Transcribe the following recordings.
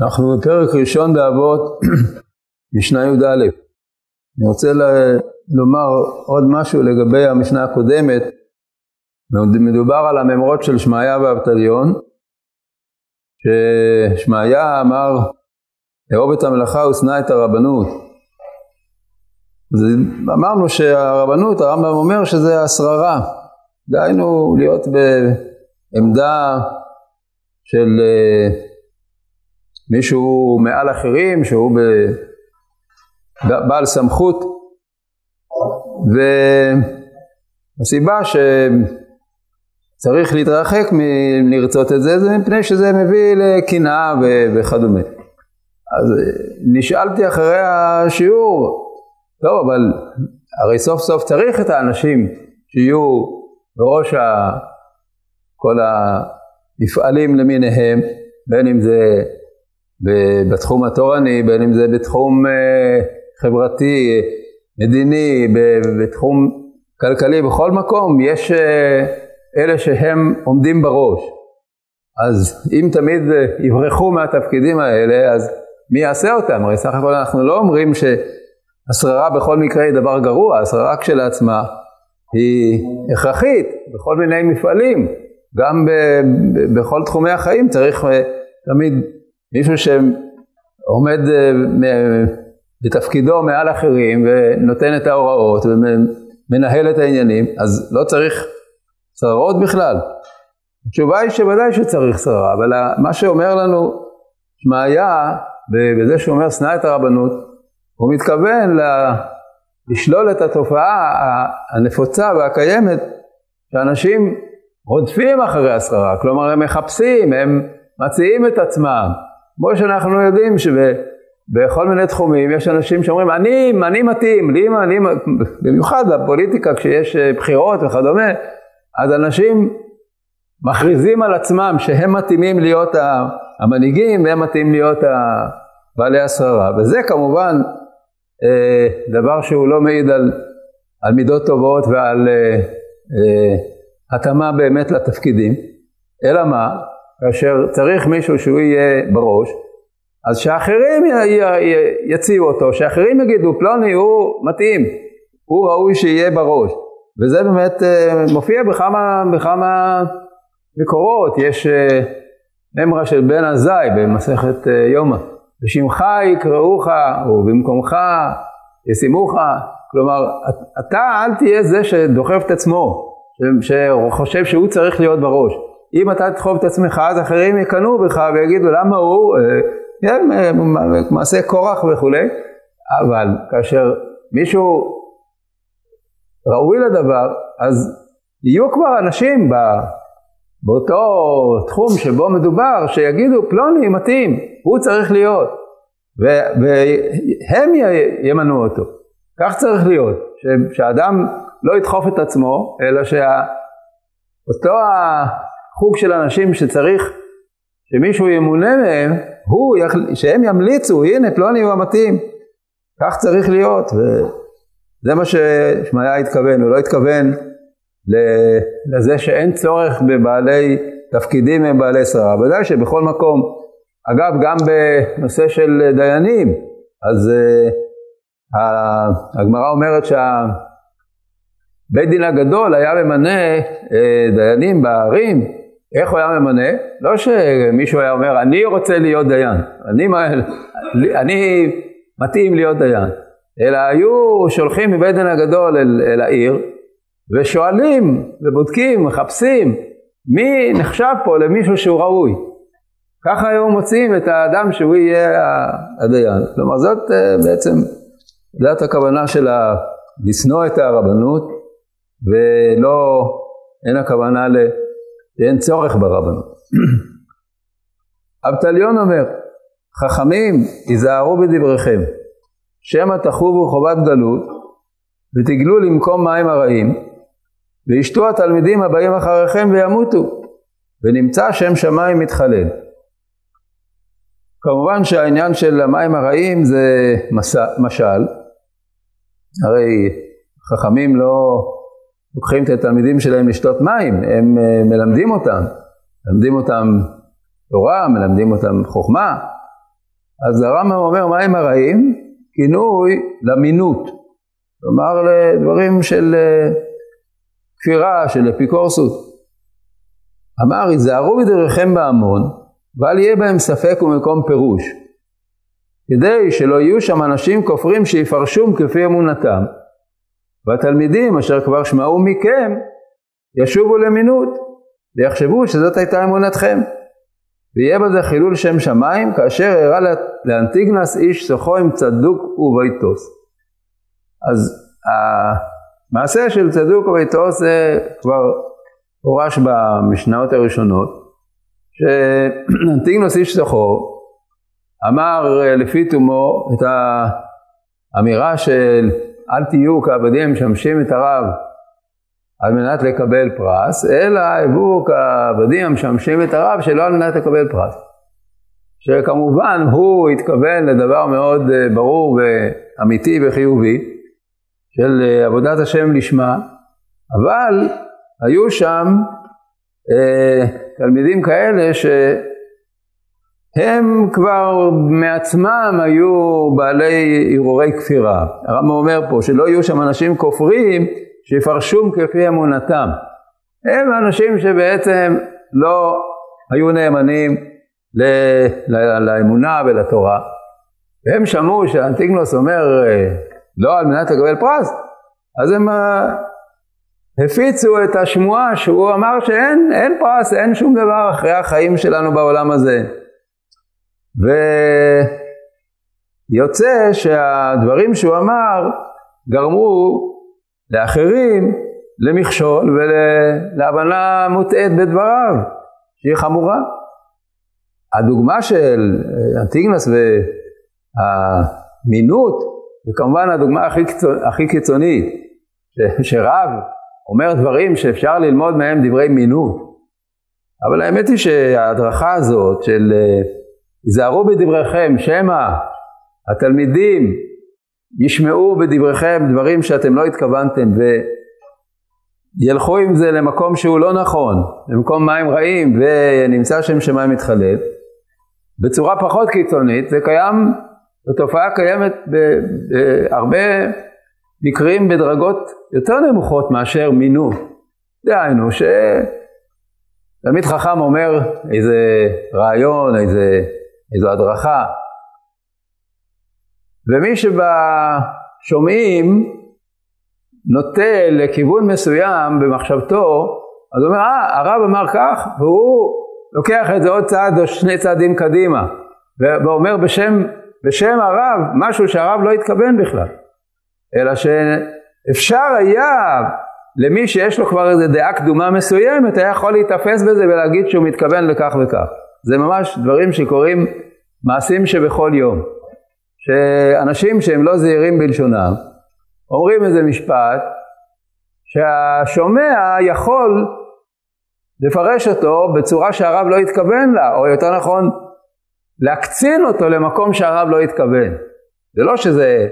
אנחנו בפרק ראשון באבות, משנה י"א. אני רוצה לומר עוד משהו לגבי המשנה הקודמת. מדובר על הממרות של שמעיה ואבטליון, ששמעיה אמר, אהוב את המלאכה ושנא את הרבנות. אז אמרנו שהרבנות, הרמב"ם אומר שזה השררה, דהיינו להיות בעמדה של מישהו מעל אחרים, שהוא בעל סמכות, והסיבה שצריך להתרחק מלרצות את זה, זה מפני שזה מביא לקנאה וכדומה. אז נשאלתי אחרי השיעור, טוב, אבל הרי סוף סוף צריך את האנשים שיהיו בראש ה... כל המפעלים למיניהם, בין אם זה בתחום התורני, בין אם זה בתחום אה, חברתי, מדיני, בתחום כלכלי, בכל מקום יש אה, אלה שהם עומדים בראש. אז אם תמיד אה, יברחו מהתפקידים האלה, אז מי יעשה אותם? הרי סך הכל אנחנו לא אומרים שהשררה בכל מקרה היא דבר גרוע, השררה כשלעצמה היא הכרחית בכל מיני מפעלים, גם ב, ב, בכל תחומי החיים צריך תמיד מישהו שעומד אה, בתפקידו מעל אחרים ונותן את ההוראות ומנהל את העניינים, אז לא צריך שררות בכלל. התשובה היא שוודאי שצריך שררה, אבל מה שאומר לנו שמעיה, בזה שהוא אומר שנא את הרבנות, הוא מתכוון לשלול את התופעה הנפוצה והקיימת שאנשים רודפים אחרי השררה, כלומר הם מחפשים, הם מציעים את עצמם, כמו שאנחנו יודעים שבכל מיני תחומים יש אנשים שאומרים אני, אני מתאים, לי, אני, במיוחד בפוליטיקה כשיש אה, בחירות וכדומה, אז אנשים מכריזים על עצמם שהם מתאימים להיות המנהיגים והם מתאימים להיות בעלי השררה, וזה כמובן אה, דבר שהוא לא מעיד על, על מידות טובות ועל אה, התאמה באמת לתפקידים, אלא מה? כאשר צריך מישהו שהוא יהיה בראש, אז שאחרים יציעו אותו, שאחרים יגידו פלוני הוא מתאים, הוא ראוי שיהיה בראש. וזה באמת אה, מופיע בכמה, בכמה מקורות, יש אה, של בן עזאי במסכת אה, יומא, בשמך יקראוך ובמקומך ישימוך, כלומר אתה אל תהיה זה שדוחף את עצמו, שחושב שהוא צריך להיות בראש. אם אתה תדחוף את עצמך, אז אחרים יקנאו בך ויגידו למה הוא, אה, כן, אה, מעשה קורח וכולי, אבל כאשר מישהו ראוי לדבר, אז יהיו כבר אנשים באותו תחום שבו מדובר, שיגידו פלוני מתאים, הוא צריך להיות, והם ימנו אותו. כך צריך להיות, שאדם לא ידחוף את עצמו, אלא שאותו חוג של אנשים שצריך שמישהו ימונה מהם, הוא, שהם ימליצו, הנה פלוני הוא המתאים. כך צריך להיות, וזה מה ששמעיה התכוון, הוא לא התכוון לזה שאין צורך בבעלי תפקידים הם בעלי שררה. ודאי שבכל מקום, אגב גם בנושא של דיינים, אז uh, הגמרא אומרת שהבית דין הגדול היה ממנה uh, דיינים בערים איך הוא היה ממנה? לא שמישהו היה אומר, אני רוצה להיות דיין, אני, אני מתאים להיות דיין, אלא היו שולחים מבית דין הגדול אל, אל העיר, ושואלים ובודקים, מחפשים, מי נחשב פה למישהו שהוא ראוי. ככה היו מוצאים את האדם שהוא יהיה הדיין. כלומר זאת אה, בעצם, זאת הכוונה של לשנוא את הרבנות, ולא, אין הכוונה ל... שאין צורך ברבנות. אבטליון אומר, חכמים, היזהרו בדבריכם, שמא תחובו חובת גלות, ותגלו למקום מים הרעים, וישתו התלמידים הבאים אחריכם וימותו, ונמצא שם שמיים מתחלל. כמובן שהעניין של המים הרעים זה מסע, משל, הרי חכמים לא לוקחים את התלמידים שלהם לשתות מים, הם uh, מלמדים אותם, מלמדים אותם תורה, מלמדים אותם חוכמה, אז הרמב"ם אומר מים הרעים? כינוי למינות, כלומר לדברים של אה, כפירה, של אפיקורסות. אמר, היזהרו בדרככם בהמון, ואל יהיה בהם ספק ומקום פירוש, כדי שלא יהיו שם אנשים כופרים שיפרשום כפי אמונתם, והתלמידים אשר כבר שמעו מכם, ישובו למינות, ויחשבו שזאת הייתה אמונתכם. ויהיה בזה חילול שם שמיים, כאשר הראה לאנטיגנס איש סוחו עם צדוק וביתוס. אז המעשה של צדוק וביתוס זה כבר הורש במשנאות הראשונות, שאנטיגנוס איש סוחו אמר לפי תומו את האמירה של אל תהיו כעבדים המשמשים את הרב על מנת לקבל פרס, אלא הביאו כעבדים המשמשים את הרב שלא על מנת לקבל פרס. שכמובן הוא התכוון לדבר מאוד אה, ברור ואמיתי וחיובי של אה, עבודת השם לשמה, אבל היו שם אה, תלמידים כאלה שהם כבר מעצמם היו בעלי הרהורי כפירה. הרמב"ם אומר פה שלא יהיו שם אנשים כופרים שיפרשום כפי אמונתם. הם אנשים שבעצם לא היו נאמנים לאמונה ולתורה. והם שמעו שאנטיגנוס אומר לא על מנת לקבל פרס, אז הם אה, הפיצו את השמועה שהוא אמר שאין אין פרס, אין שום דבר אחרי החיים שלנו בעולם הזה. ויוצא שהדברים שהוא אמר גרמו לאחרים למכשול ולהבנה מוטעית בדבריו, שהיא חמורה. הדוגמה של אנטיגנס והמינות, היא כמובן הדוגמה הכי, הכי קיצונית, שרב אומר דברים שאפשר ללמוד מהם דברי מינות. אבל האמת היא שההדרכה הזאת של היזהרו בדבריכם, שמא התלמידים ישמעו בדבריכם דברים שאתם לא התכוונתם וילכו עם זה למקום שהוא לא נכון, למקום מים רעים ונמצא שם שמיים מתחלף, בצורה פחות קיצונית, זה קיים, התופעה קיימת בהרבה מקרים בדרגות יותר נמוכות מאשר מינו. דהיינו שתלמיד חכם אומר איזה רעיון, איזה, איזו הדרכה, ומי שבשומעים נוטה לכיוון מסוים במחשבתו, אז הוא אומר, אה, הרב אמר כך, והוא לוקח את זה עוד צעד או שני צעדים קדימה, ואומר בשם, בשם הרב משהו שהרב לא התכוון בכלל, אלא שאפשר היה למי שיש לו כבר איזה דעה קדומה מסוימת, היה יכול להיתפס בזה ולהגיד שהוא מתכוון לכך וכך. זה ממש דברים שקורים, מעשים שבכל יום. שאנשים שהם לא זהירים בלשונם, אומרים איזה משפט שהשומע יכול לפרש אותו בצורה שהרב לא התכוון לה, או יותר נכון, להקצין אותו למקום שהרב לא התכוון. זה לא שזה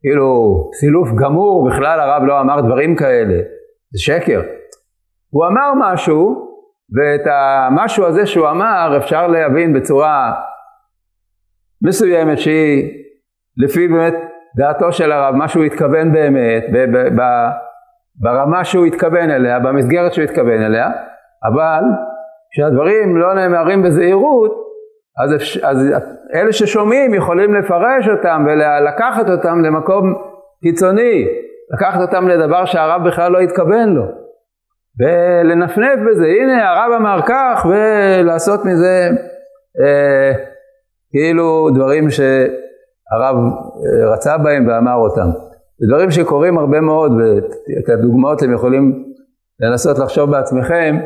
כאילו סילוף גמור, בכלל הרב לא אמר דברים כאלה, זה שקר. הוא אמר משהו, ואת המשהו הזה שהוא אמר אפשר להבין בצורה מסוימת שהיא לפי באמת דעתו של הרב, מה שהוא התכוון באמת, ברמה שהוא התכוון אליה, במסגרת שהוא התכוון אליה, אבל כשהדברים לא נאמרים בזהירות, אז, אז אלה ששומעים יכולים לפרש אותם ולקחת אותם למקום קיצוני, לקחת אותם לדבר שהרב בכלל לא התכוון לו, ולנפנף בזה, הנה הרב אמר כך, ולעשות מזה אה, כאילו דברים שהרב אה, רצה בהם ואמר אותם. זה דברים שקורים הרבה מאוד, ואת הדוגמאות אתם יכולים לנסות לחשוב בעצמכם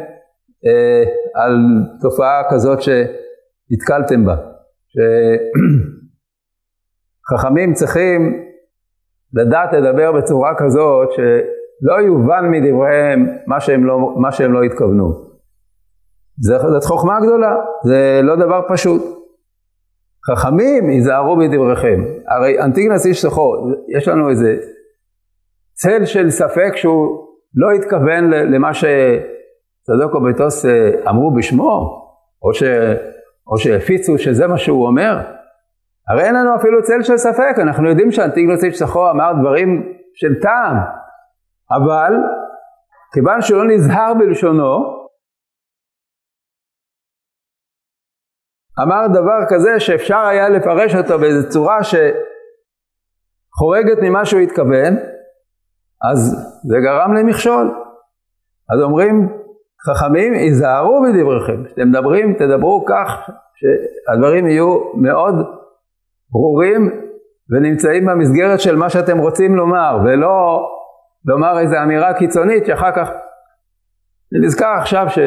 אה, על תופעה כזאת שנתקלתם בה. שחכמים צריכים לדעת לדבר בצורה כזאת שלא יובן מדבריהם מה שהם לא, מה שהם לא התכוונו. זאת חוכמה גדולה, זה לא דבר פשוט. חכמים היזהרו בדבריכם. הרי אנטיגנס איש סוחו, יש לנו איזה צל של ספק שהוא לא התכוון למה שצדוק וביתוס אה, אמרו בשמו, או, ש, או שהפיצו שזה מה שהוא אומר. הרי אין לנו אפילו צל של ספק, אנחנו יודעים שאנטיגנוס איש סחו אמר דברים של טעם, אבל כיוון שהוא לא נזהר בלשונו, אמר דבר כזה שאפשר היה לפרש אותו באיזו צורה שחורגת ממה שהוא התכוון, אז זה גרם למכשול. אז אומרים חכמים, היזהרו בדבריכם, כשאתם מדברים, תדברו כך שהדברים יהיו מאוד ברורים ונמצאים במסגרת של מה שאתם רוצים לומר, ולא לומר איזו אמירה קיצונית שאחר כך... אני נזכר עכשיו ש...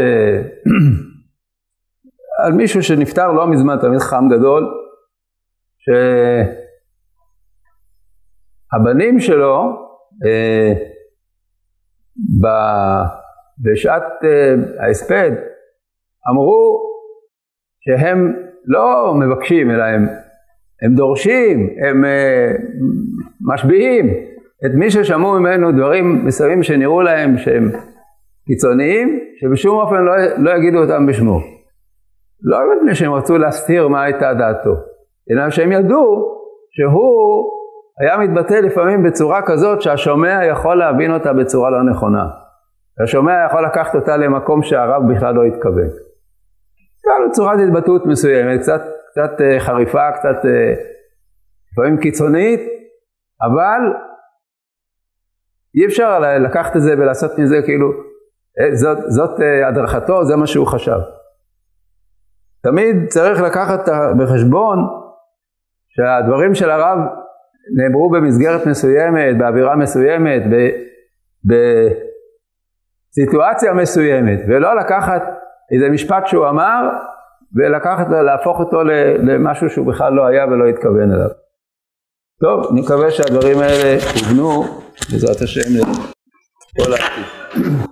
על מישהו שנפטר לא מזמן, תמיד חם גדול, שהבנים שלו אה, ב... בשעת אה, ההספד אמרו שהם לא מבקשים אלא הם, הם דורשים, הם אה, משביעים את מי ששמעו ממנו דברים מסוימים שנראו להם שהם קיצוניים, שבשום אופן לא, לא יגידו אותם בשמו. לא מפני שהם רצו להסתיר מה הייתה דעתו, אלא שהם ידעו שהוא היה מתבטא לפעמים בצורה כזאת שהשומע יכול להבין אותה בצורה לא נכונה. השומע יכול לקחת אותה למקום שהרב בכלל לא התכוון. הייתה לו צורת התבטאות מסוימת, קצת, קצת אה, חריפה, קצת אה, לפעמים קיצונית, אבל אי אפשר לקחת את זה ולעשות מזה כאילו, אה, זאת, זאת הדרכתו, זה מה שהוא חשב. תמיד צריך לקחת בחשבון שהדברים של הרב נאמרו במסגרת מסוימת, באווירה מסוימת, בסיטואציה מסוימת, ולא לקחת איזה משפט שהוא אמר ולקחת, להפוך אותו למשהו שהוא בכלל לא היה ולא התכוון אליו. טוב, אני מקווה שהדברים האלה הובנו, בעזרת השם, לכל העתיד.